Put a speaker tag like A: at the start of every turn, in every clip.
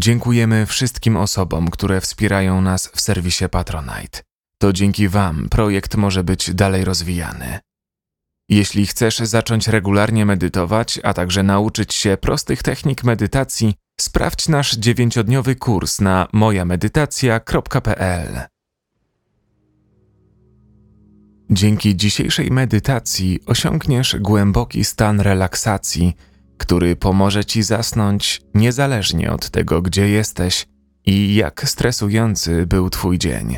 A: Dziękujemy wszystkim osobom, które wspierają nas w serwisie Patronite. To dzięki Wam projekt może być dalej rozwijany. Jeśli chcesz zacząć regularnie medytować, a także nauczyć się prostych technik medytacji, sprawdź nasz dziewięciodniowy kurs na mojamedytacja.pl. Dzięki dzisiejszej medytacji osiągniesz głęboki stan relaksacji, który pomoże ci zasnąć niezależnie od tego, gdzie jesteś i jak stresujący był Twój dzień.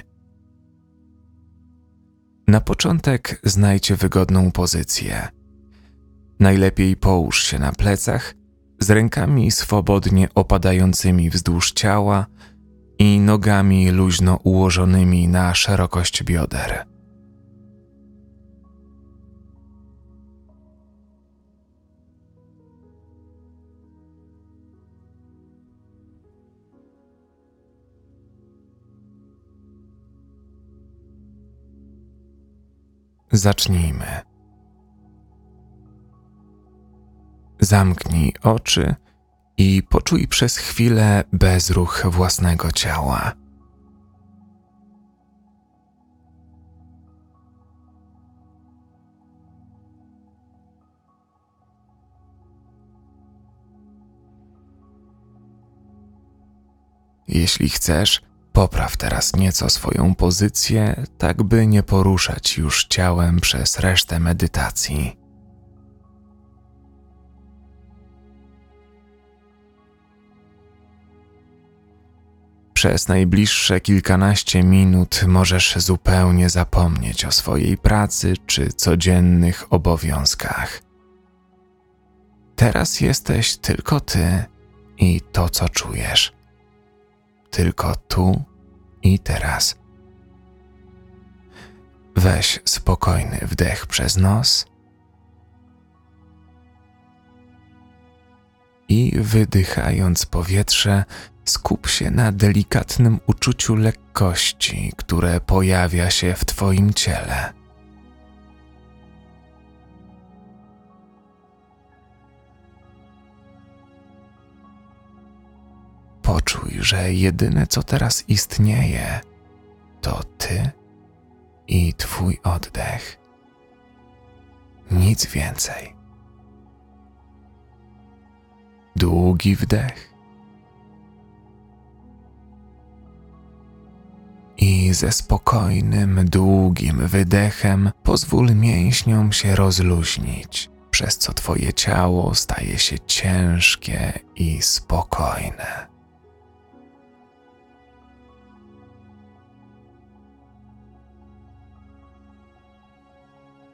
A: Na początek znajdź wygodną pozycję. Najlepiej połóż się na plecach, z rękami swobodnie opadającymi wzdłuż ciała i nogami luźno ułożonymi na szerokość bioder. Zacznijmy. Zamknij oczy i poczuj przez chwilę bezruch własnego ciała. Jeśli chcesz, Popraw teraz nieco swoją pozycję, tak by nie poruszać już ciałem przez resztę medytacji. Przez najbliższe kilkanaście minut możesz zupełnie zapomnieć o swojej pracy czy codziennych obowiązkach. Teraz jesteś tylko ty i to, co czujesz tylko tu i teraz. Weź spokojny wdech przez nos i wydychając powietrze, skup się na delikatnym uczuciu lekkości, które pojawia się w Twoim ciele. Poczuj, że jedyne co teraz istnieje, to Ty i Twój oddech. Nic więcej. Długi wdech. I ze spokojnym, długim wydechem pozwól mięśniom się rozluźnić, przez co Twoje ciało staje się ciężkie i spokojne.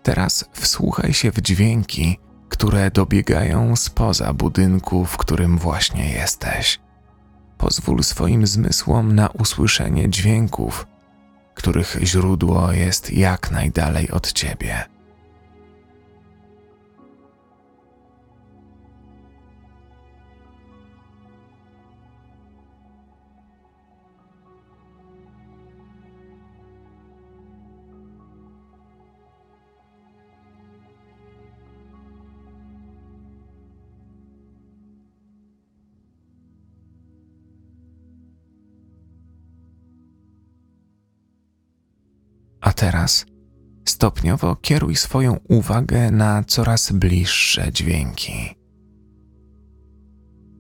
A: Teraz wsłuchaj się w dźwięki, które dobiegają spoza budynku, w którym właśnie jesteś. Pozwól swoim zmysłom na usłyszenie dźwięków, których źródło jest jak najdalej od ciebie. Teraz stopniowo kieruj swoją uwagę na coraz bliższe dźwięki.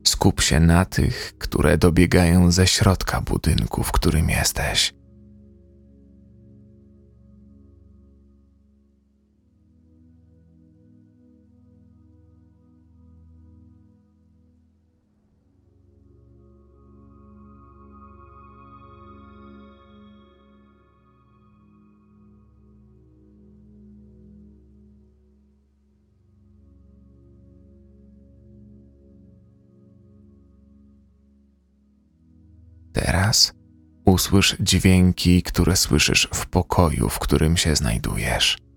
A: Skup się na tych, które dobiegają ze środka budynku, w którym jesteś. Usłysz dźwięki, które słyszysz w pokoju, w którym się znajdujesz.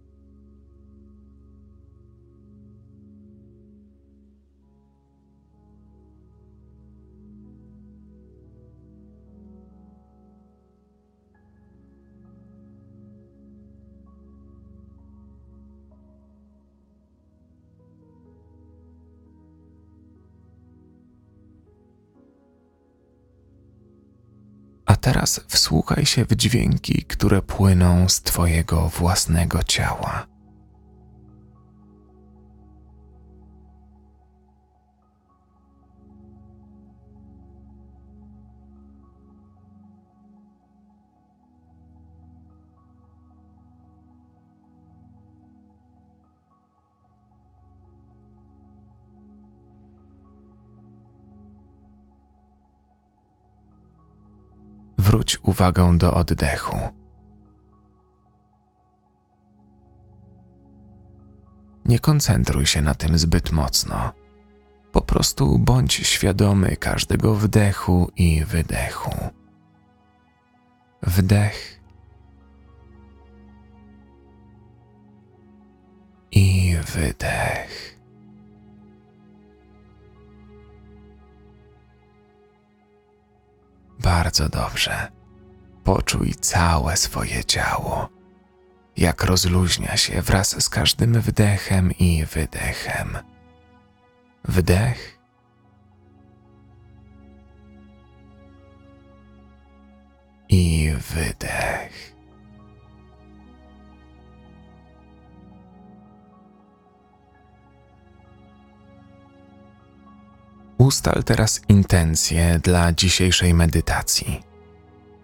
A: Teraz wsłuchaj się w dźwięki, które płyną z Twojego własnego ciała. Wróć uwagę do oddechu. Nie koncentruj się na tym zbyt mocno. Po prostu bądź świadomy każdego wdechu i wydechu. Wdech i wydech. Bardzo dobrze. Poczuj całe swoje ciało, jak rozluźnia się wraz z każdym wdechem i wydechem. Wdech i wydech. Ustal teraz intencje dla dzisiejszej medytacji.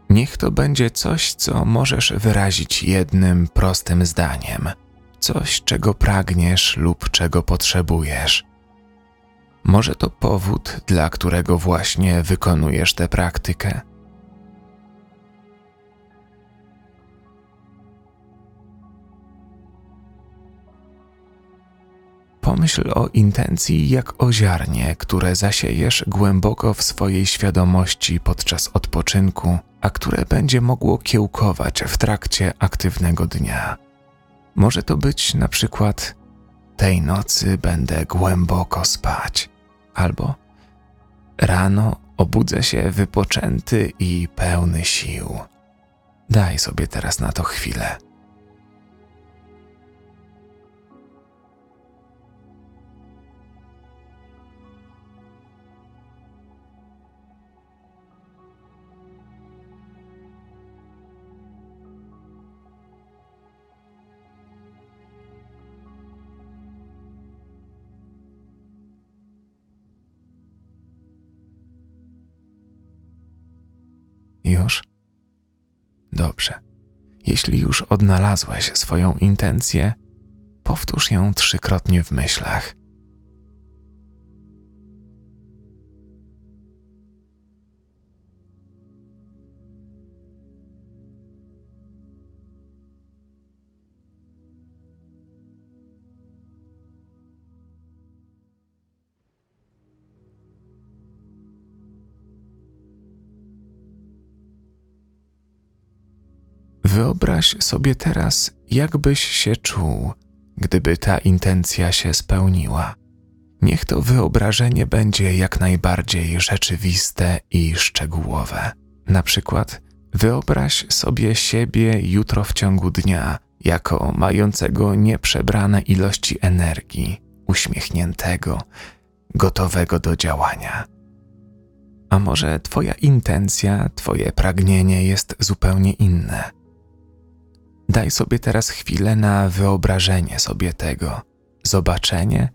A: Niech to będzie coś, co możesz wyrazić jednym prostym zdaniem, coś, czego pragniesz lub czego potrzebujesz. Może to powód, dla którego właśnie wykonujesz tę praktykę. Pomyśl o intencji jak o ziarnie, które zasiejesz głęboko w swojej świadomości podczas odpoczynku, a które będzie mogło kiełkować w trakcie aktywnego dnia. Może to być na przykład tej nocy będę głęboko spać, albo rano obudzę się wypoczęty i pełny sił. Daj sobie teraz na to chwilę. Już? Dobrze. Jeśli już odnalazłeś swoją intencję, powtórz ją trzykrotnie w myślach. Wyobraź sobie teraz, jakbyś się czuł, gdyby ta intencja się spełniła. Niech to wyobrażenie będzie jak najbardziej rzeczywiste i szczegółowe. Na przykład, wyobraź sobie siebie jutro w ciągu dnia jako mającego nieprzebrane ilości energii, uśmiechniętego, gotowego do działania. A może Twoja intencja, Twoje pragnienie jest zupełnie inne? Daj sobie teraz chwilę na wyobrażenie sobie tego, zobaczenie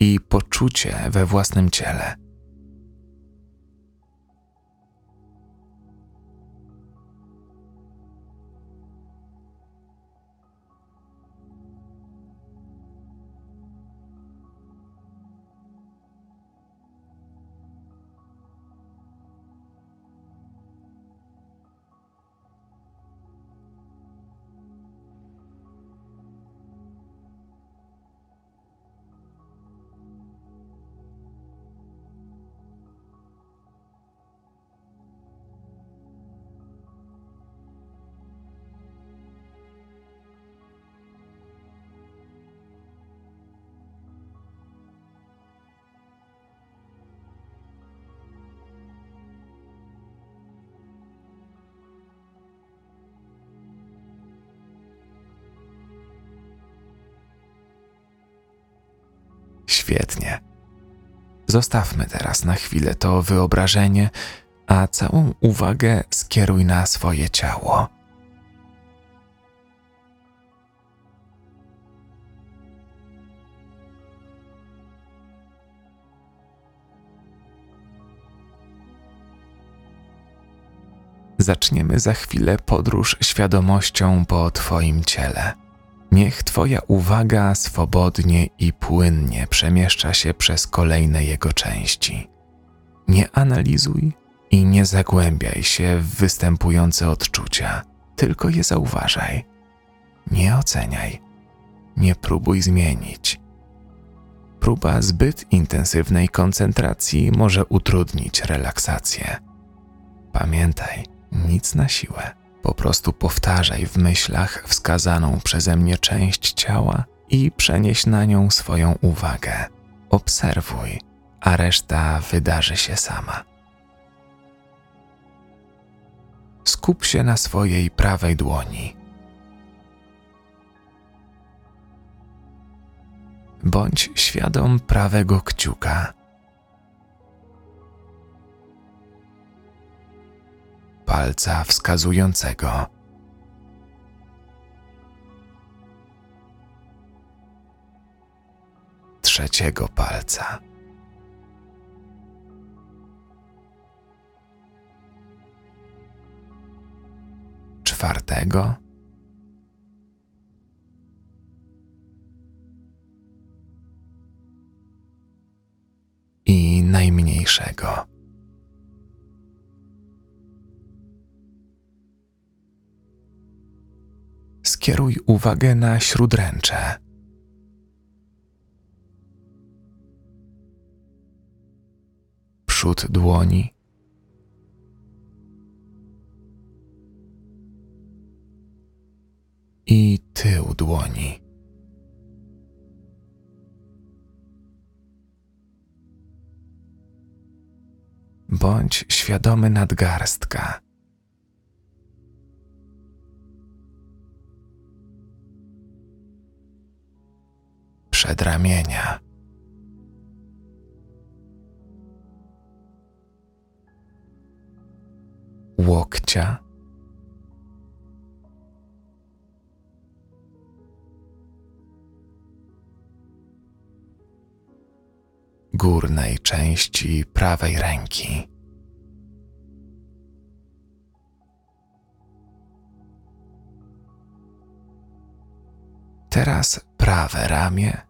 A: i poczucie we własnym ciele. Zostawmy teraz na chwilę to wyobrażenie a całą uwagę skieruj na swoje ciało. Zaczniemy za chwilę podróż świadomością po Twoim ciele. Niech Twoja uwaga swobodnie i płynnie przemieszcza się przez kolejne jego części. Nie analizuj i nie zagłębiaj się w występujące odczucia, tylko je zauważaj. Nie oceniaj, nie próbuj zmienić. Próba zbyt intensywnej koncentracji może utrudnić relaksację. Pamiętaj, nic na siłę. Po prostu powtarzaj w myślach wskazaną przeze mnie część ciała i przenieś na nią swoją uwagę. Obserwuj, a reszta wydarzy się sama. Skup się na swojej prawej dłoni. Bądź świadom prawego kciuka. Palca wskazującego. Trzeciego palca. Czwartego. I najmniejszego. Skieruj uwagę na śródręcze. Przód dłoni. I tył dłoni. Bądź świadomy nadgarstka przedramienia. Łokcia. Górnej części prawej ręki. Teraz prawe ramię.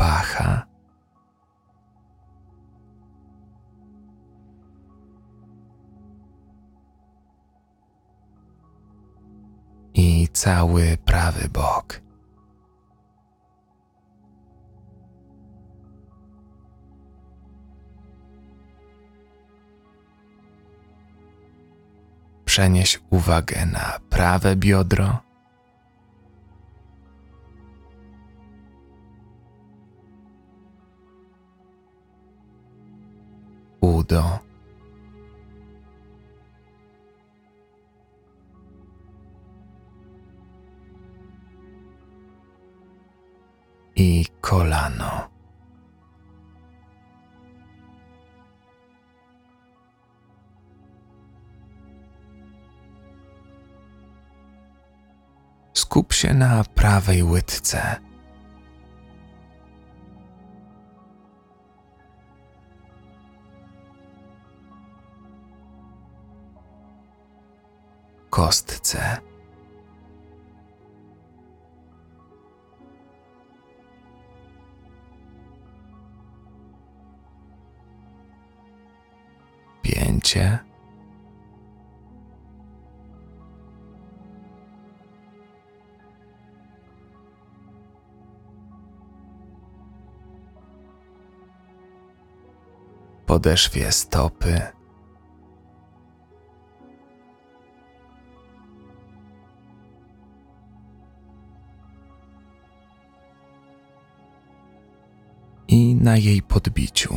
A: Pacha. I cały prawy bok. Przenieś uwagę na prawe biodro. Udo. I kolano. skup się na prawej łydce. Kostce. Pięcie. podeszwie stopy. Na jej podbiciu.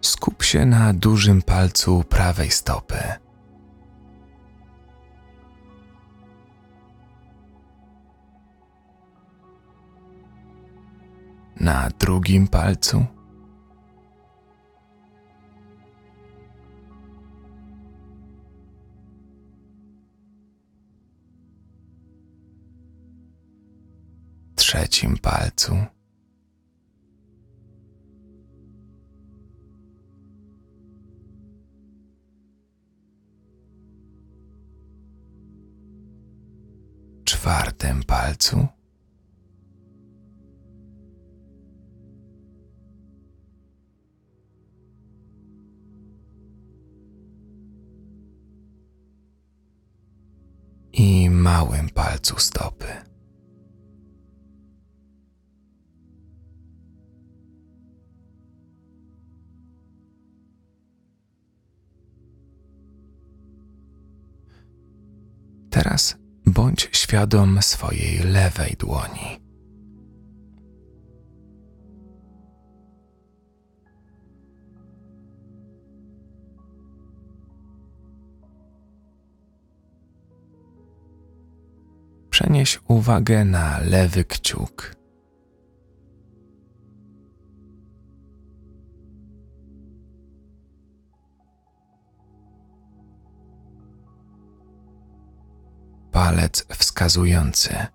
A: Skup się na dużym palcu prawej stopy. Na drugim palcu. Trzecim palcu. czwartym palcu. I małym palcu stopy. Teraz bądź świadom swojej lewej dłoni. Przenieś uwagę na lewy kciuk. Palec wskazujący.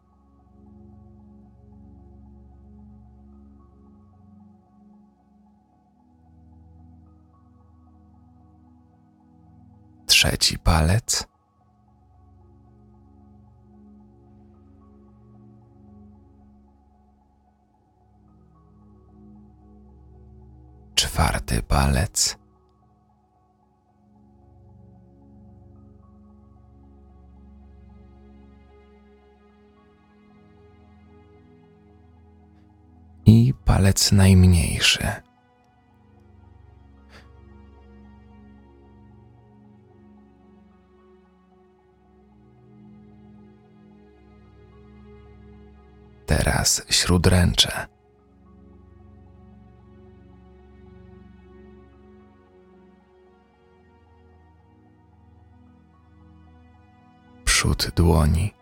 A: Trzeci palec. Czwarty palec. I palec najmniejszy. Teraz śródręcze. Przód dłoni.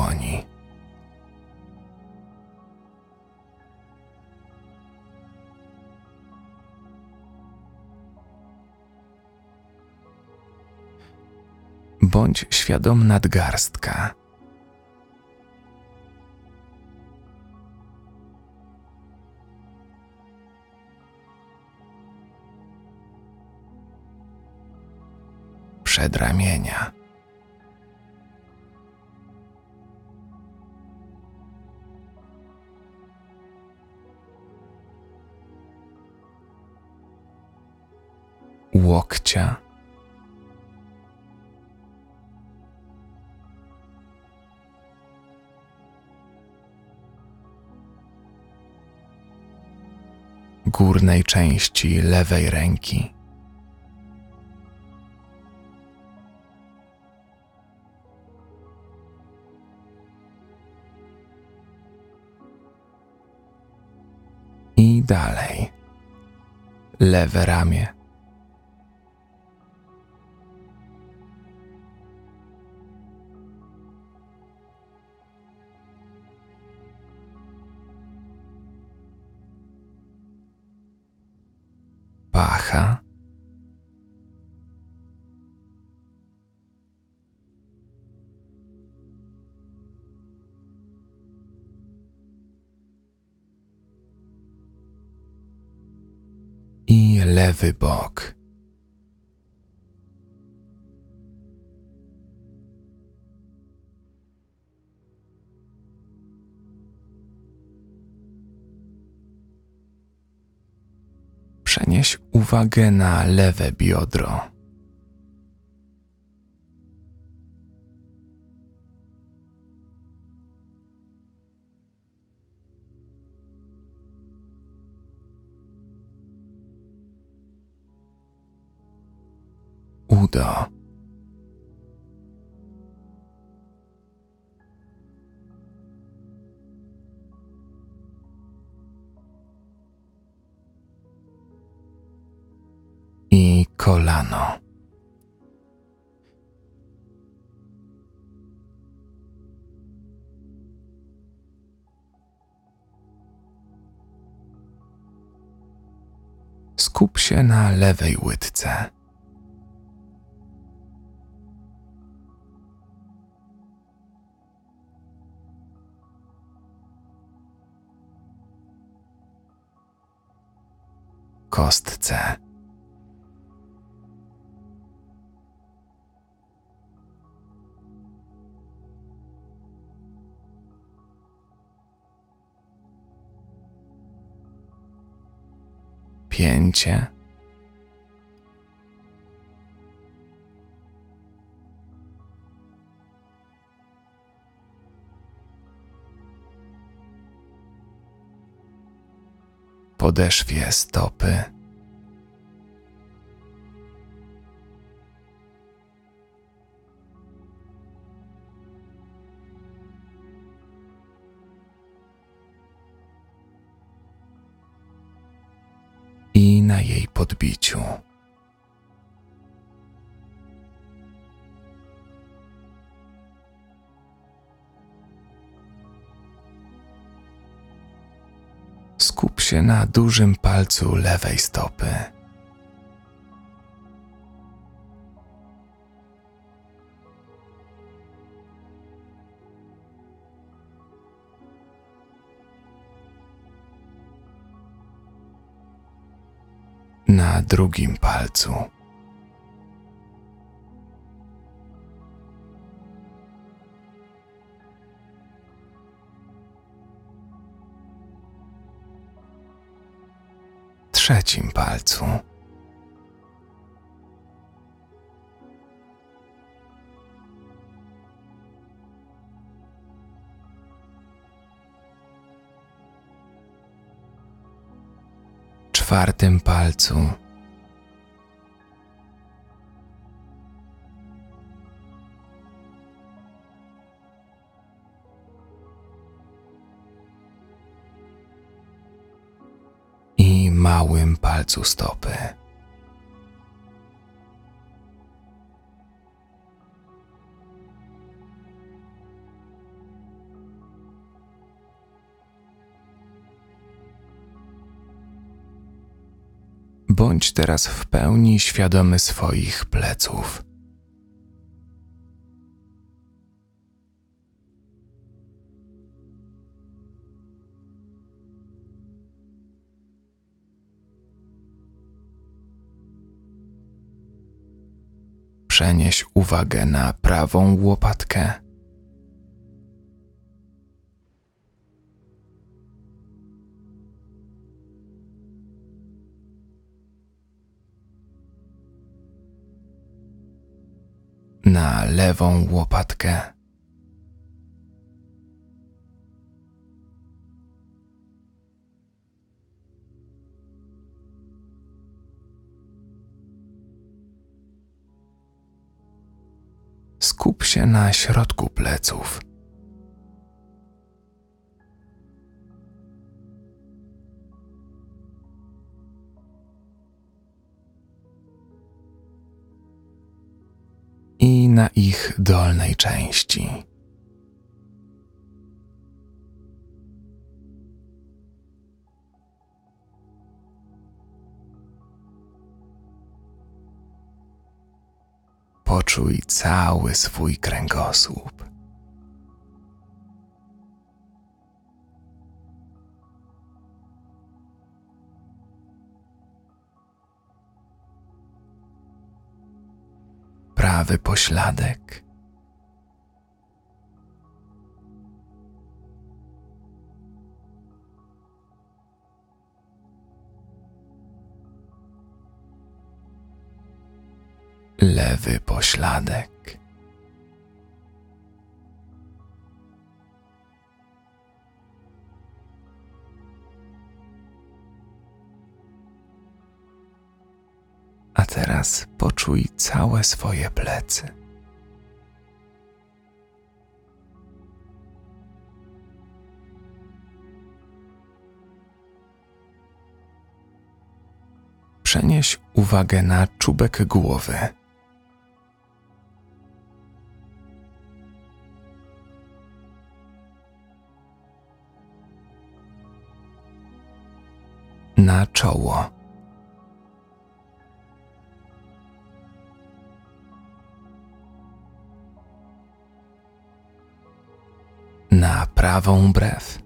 A: Dłoni. Bądź świadom nadgarstka. Przedramienia. Łokcia. Górnej części lewej ręki. I dalej. Lewe ramię. Pacha. I lewy bok. Przenieś uwagę na lewe biodro. Udo. Kolano. Skup się na lewej łydce. Kostce. Pięcie. Podeszwie stopy. Podbiciu. Skup się na dużym palcu lewej stopy. Na drugim palcu. Trzecim palcu. Czwartym palcu. I małym palcu stopy. Bądź teraz w pełni świadomy swoich pleców. Przenieś uwagę na prawą łopatkę. Na lewą łopatkę. Skup się na środku pleców. I na ich dolnej części. Poczuj cały swój kręgosłup. Prawy pośladek. Lewy pośladek. Teraz poczuj całe swoje plecy. Przenieś uwagę na czubek głowy. Na czoło. Na prawą brew.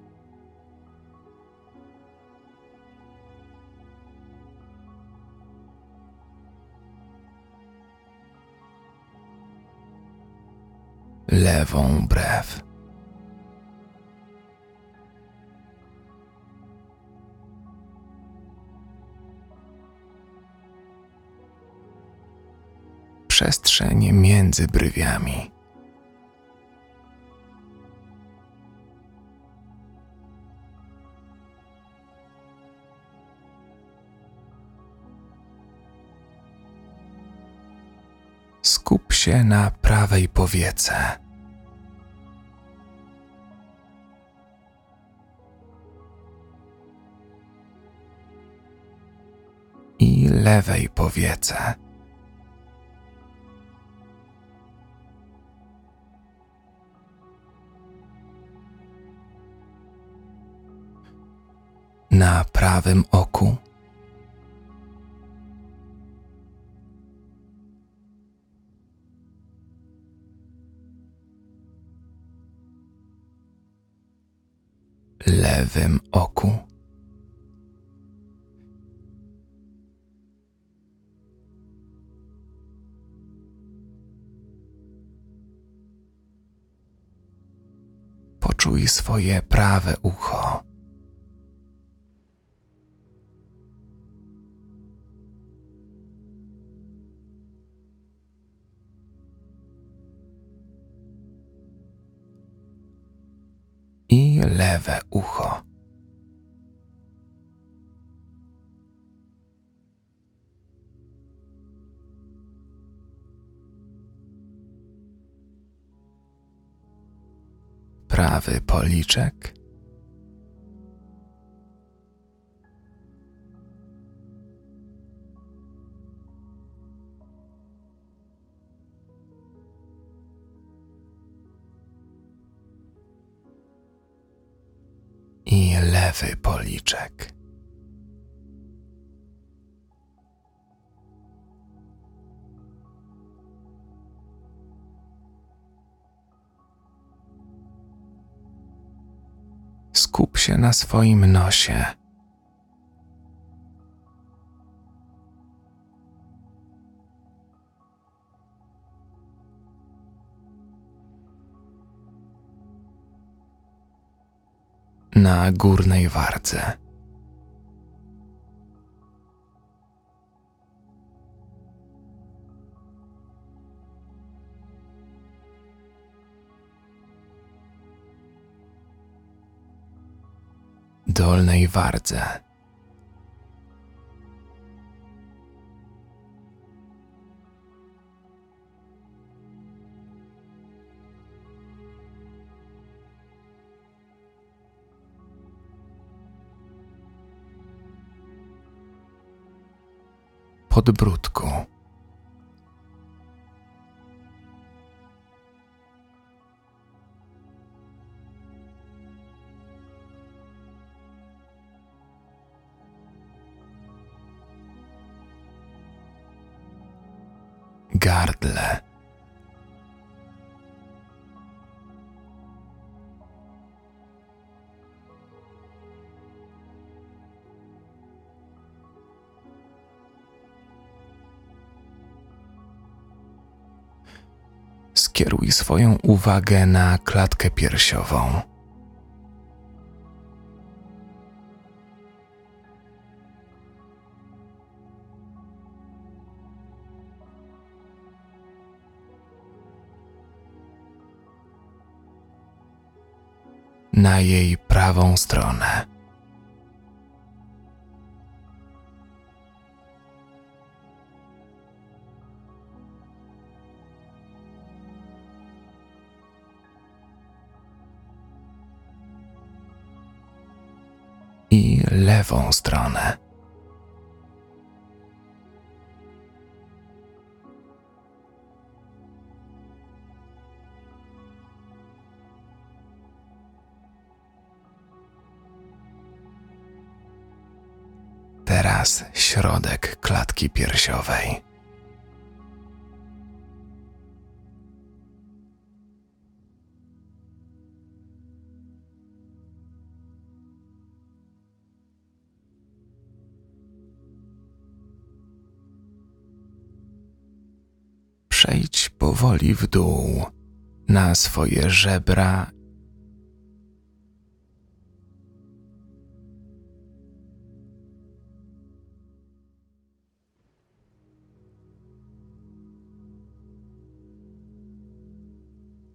A: lewą brew. Przestrzeń między brwiami. Skup się na prawej powiece. I lewej powiece. Na prawym oku. Lewym oku. Poczuj swoje prawe ucho. Lewe ucho. Prawy policzek. I lewy policzek. Skup się na swoim nosie. Na górnej wardze. Dolnej wardze. Podbródku. Gardle. Skieruj swoją uwagę na klatkę piersiową. Na jej prawą stronę. lewą stronę. Teraz środek klatki piersiowej. Powoli w dół na swoje żebra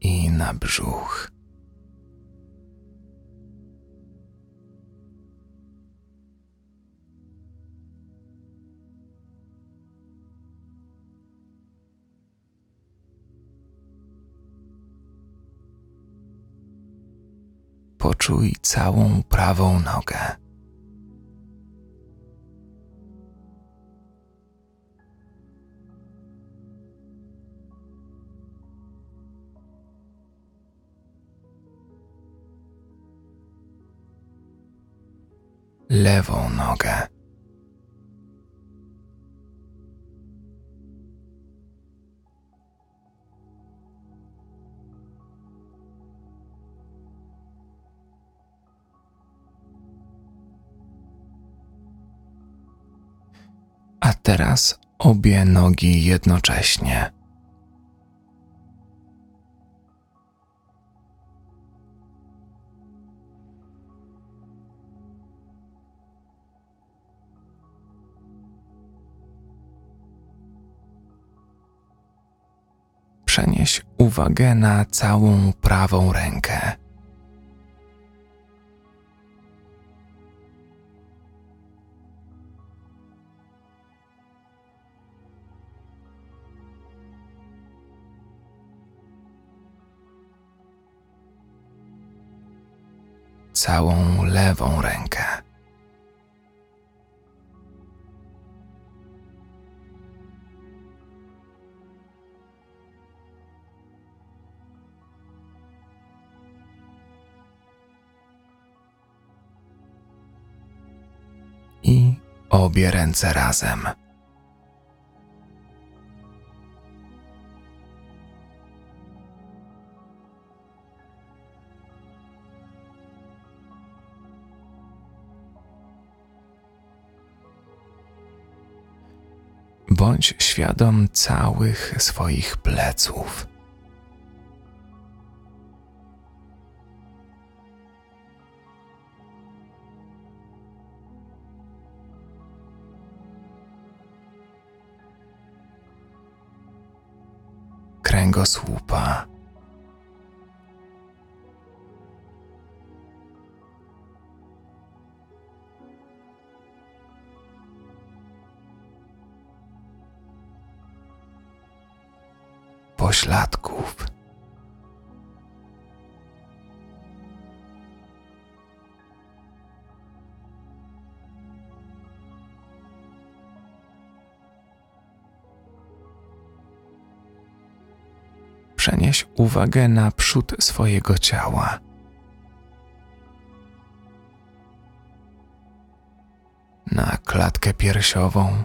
A: i na brzuch. Poczuj całą prawą nogę. lewą nogę. A teraz obie nogi jednocześnie. przenieś uwagę na całą prawą rękę. Całą lewą rękę. i obie ręce razem. Bądź świadom całych swoich pleców. kręgosłupa. Pośladków. przenieś uwagę na przód swojego ciała. Na klatkę piersiową.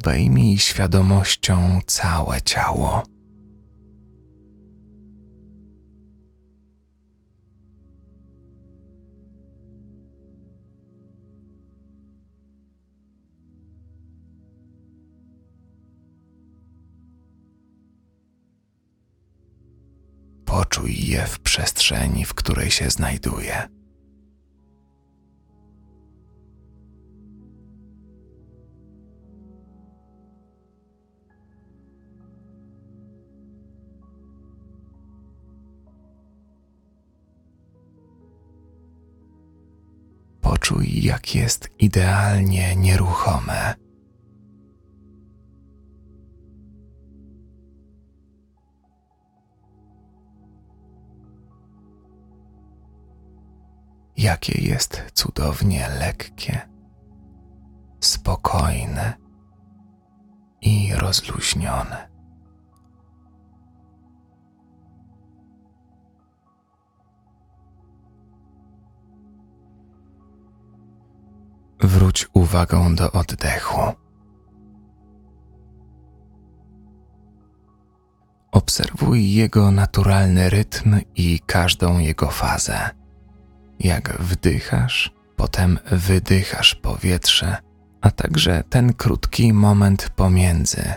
A: Obejmij świadomością całe ciało. Poczuj je w przestrzeni, w której się znajduje. Jak jest idealnie nieruchome. Jakie jest cudownie lekkie, spokojne i rozluźnione. Wróć uwagą do oddechu. Obserwuj jego naturalny rytm i każdą jego fazę. Jak wdychasz, potem wydychasz powietrze, a także ten krótki moment pomiędzy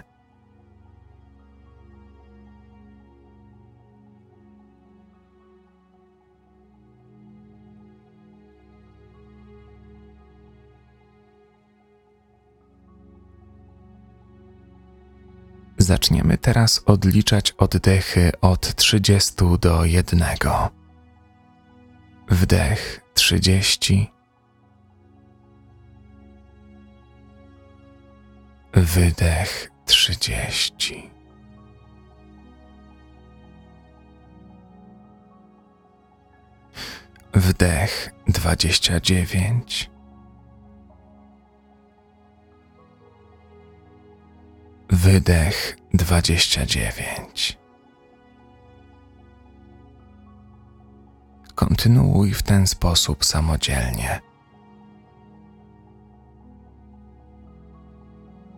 A: Zaczniemy teraz odliczać oddechy od 30 do 1. Wdech 30. Wydech 30. Wdech 29. Wydech 29. Kontynuuj w ten sposób samodzielnie.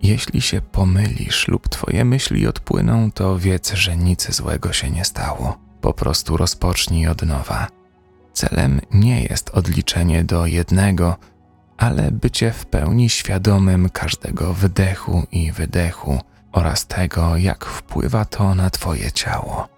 A: Jeśli się pomylisz lub twoje myśli odpłyną, to wiedz, że nic złego się nie stało. Po prostu rozpocznij od nowa. Celem nie jest odliczenie do jednego, ale bycie w pełni świadomym każdego wdechu i wydechu oraz tego, jak wpływa to na Twoje ciało.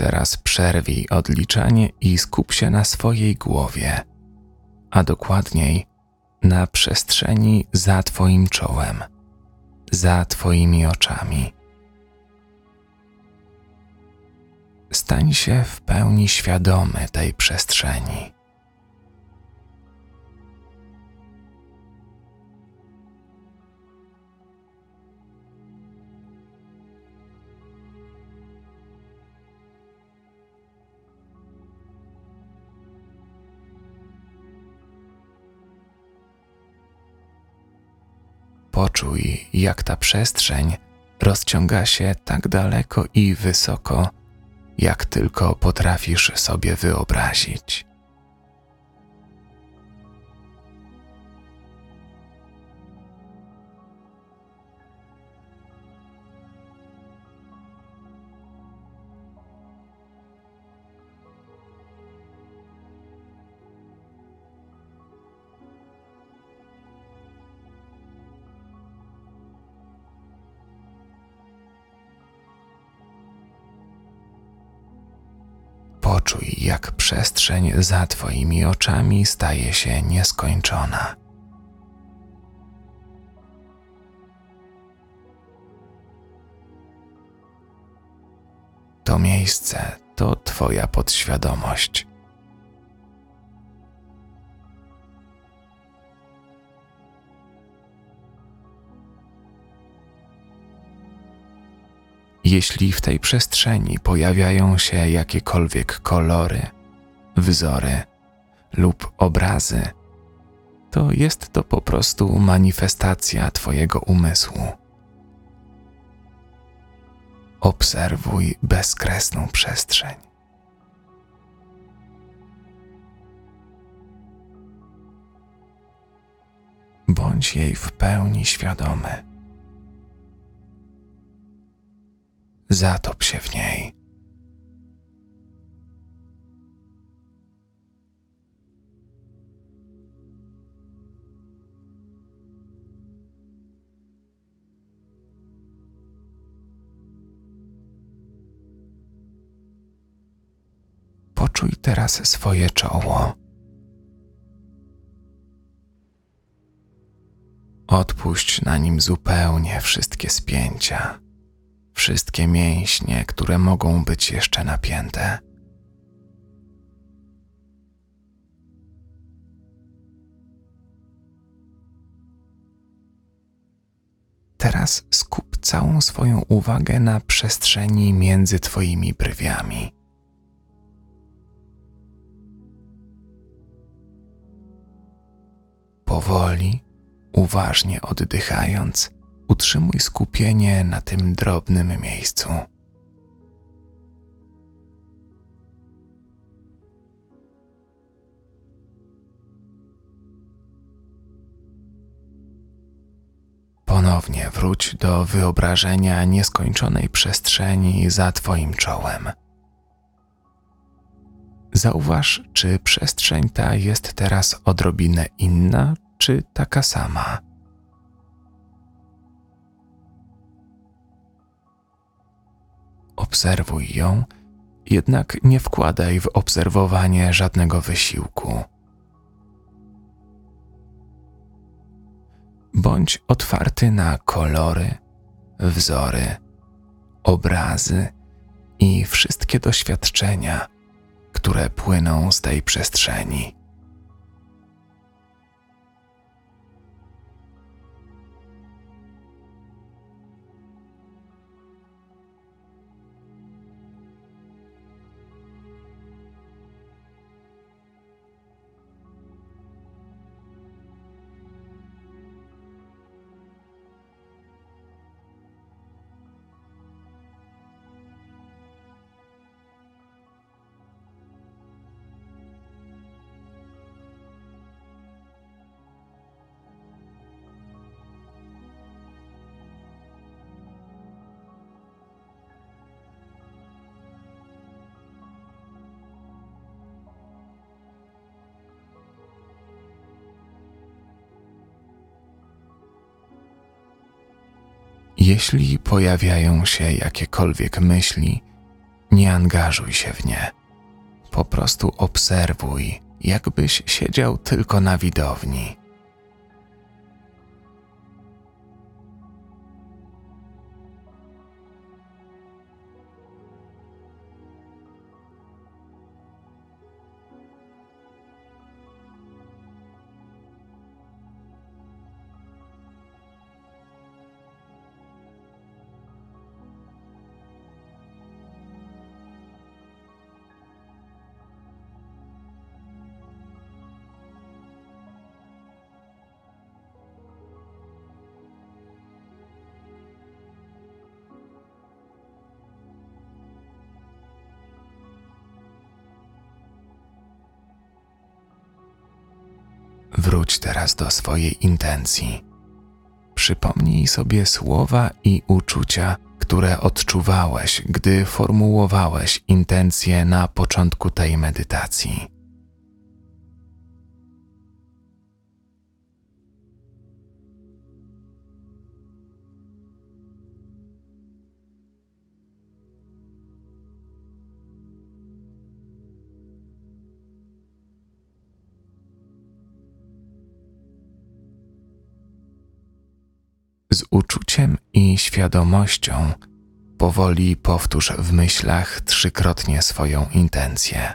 A: Teraz przerwij odliczanie i skup się na swojej głowie, a dokładniej na przestrzeni za Twoim czołem, za Twoimi oczami. Stań się w pełni świadomy tej przestrzeni. Poczuj, jak ta przestrzeń rozciąga się tak daleko i wysoko, jak tylko potrafisz sobie wyobrazić. Poczuj, jak przestrzeń za Twoimi oczami staje się nieskończona. To miejsce to Twoja podświadomość. Jeśli w tej przestrzeni pojawiają się jakiekolwiek kolory, wzory lub obrazy, to jest to po prostu manifestacja Twojego umysłu. Obserwuj bezkresną przestrzeń. Bądź jej w pełni świadomy. Zatop się w niej. Poczuj teraz swoje czoło. Odpuść na nim zupełnie wszystkie spięcia wszystkie mięśnie, które mogą być jeszcze napięte. Teraz skup całą swoją uwagę na przestrzeni między Twoimi brwiami. Powoli, uważnie oddychając, utrzymuj skupienie na tym drobnym miejscu. Ponownie wróć do wyobrażenia nieskończonej przestrzeni za Twoim czołem. Zauważ, czy przestrzeń ta jest teraz odrobinę inna, czy taka sama. Obserwuj ją, jednak nie wkładaj w obserwowanie żadnego wysiłku. Bądź otwarty na kolory, wzory, obrazy i wszystkie doświadczenia, które płyną z tej przestrzeni. Jeśli pojawiają się jakiekolwiek myśli, Nie angażuj się w nie. Po prostu obserwuj, jakbyś siedział tylko na widowni. Wróć teraz do swojej intencji. Przypomnij sobie słowa i uczucia, które odczuwałeś, gdy formułowałeś intencje na początku tej medytacji. Świadomością powoli powtórz w myślach trzykrotnie swoją intencję.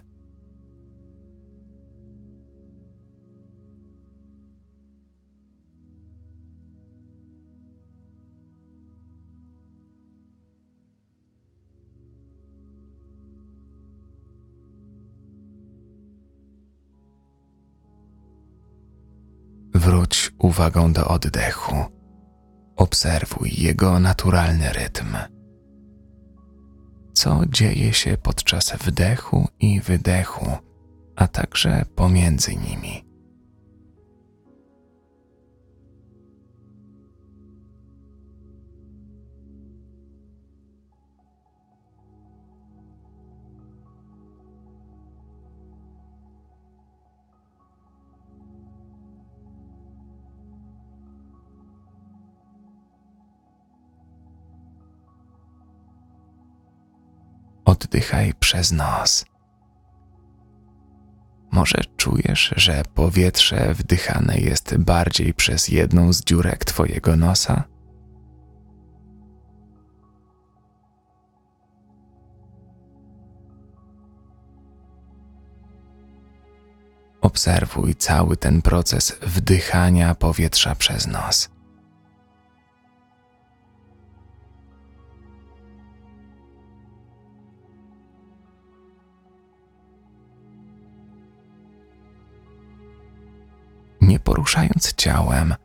A: Wróć uwagą do oddechu. Obserwuj jego naturalny rytm. Co dzieje się podczas wdechu i wydechu, a także pomiędzy nimi. Oddychaj przez nos. Może czujesz, że powietrze wdychane jest bardziej przez jedną z dziurek Twojego nosa? Obserwuj cały ten proces wdychania powietrza przez nos. Poruszając ciałem,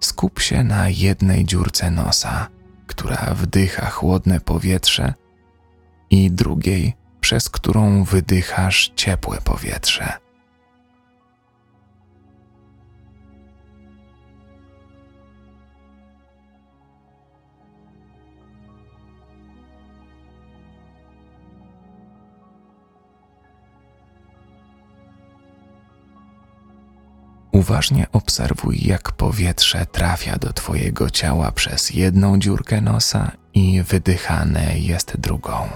A: skup się na jednej dziurce nosa, która wdycha chłodne powietrze, i drugiej, przez którą wydychasz ciepłe powietrze. Uważnie obserwuj, jak powietrze trafia do Twojego ciała przez jedną dziurkę nosa i wydychane jest drugą.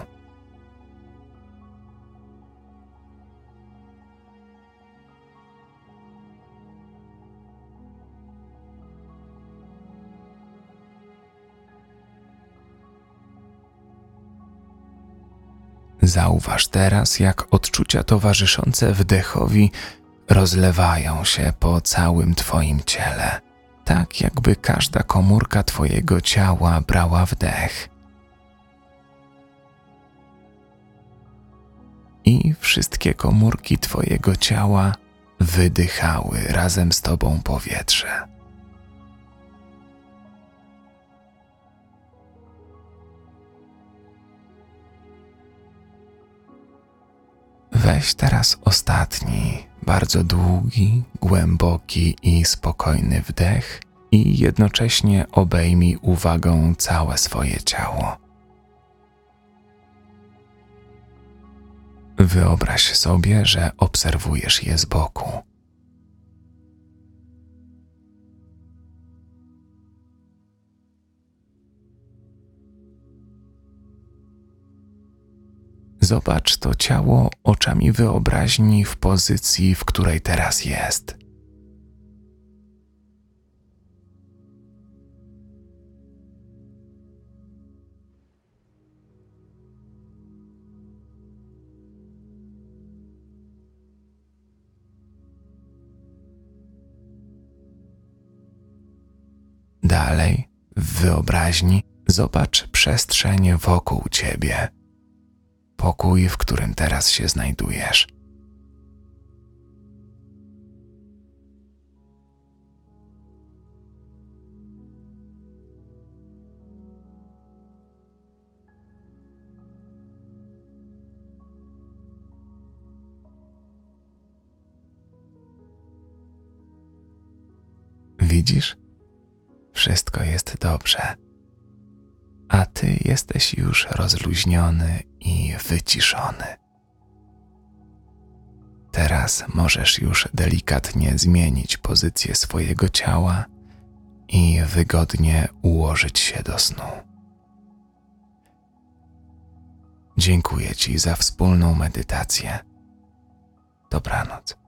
A: Zauważ teraz, jak odczucia towarzyszące wdechowi rozlewają się po całym Twoim ciele, tak jakby każda komórka Twojego ciała brała wdech. I wszystkie komórki Twojego ciała wydychały razem z Tobą powietrze. Weź teraz ostatni, bardzo długi, głęboki i spokojny wdech i jednocześnie obejmij uwagą całe swoje ciało. Wyobraź sobie, że obserwujesz je z boku. Zobacz to ciało oczami wyobraźni w pozycji, w której teraz jest. Dalej, w wyobraźni, zobacz przestrzeń wokół ciebie. Pokój, w którym teraz się znajdujesz. Widzisz? Wszystko jest dobrze. A ty jesteś już rozluźniony i wyciszony. Teraz możesz już delikatnie zmienić pozycję swojego ciała i wygodnie ułożyć się do snu. Dziękuję Ci za wspólną medytację. Dobranoc.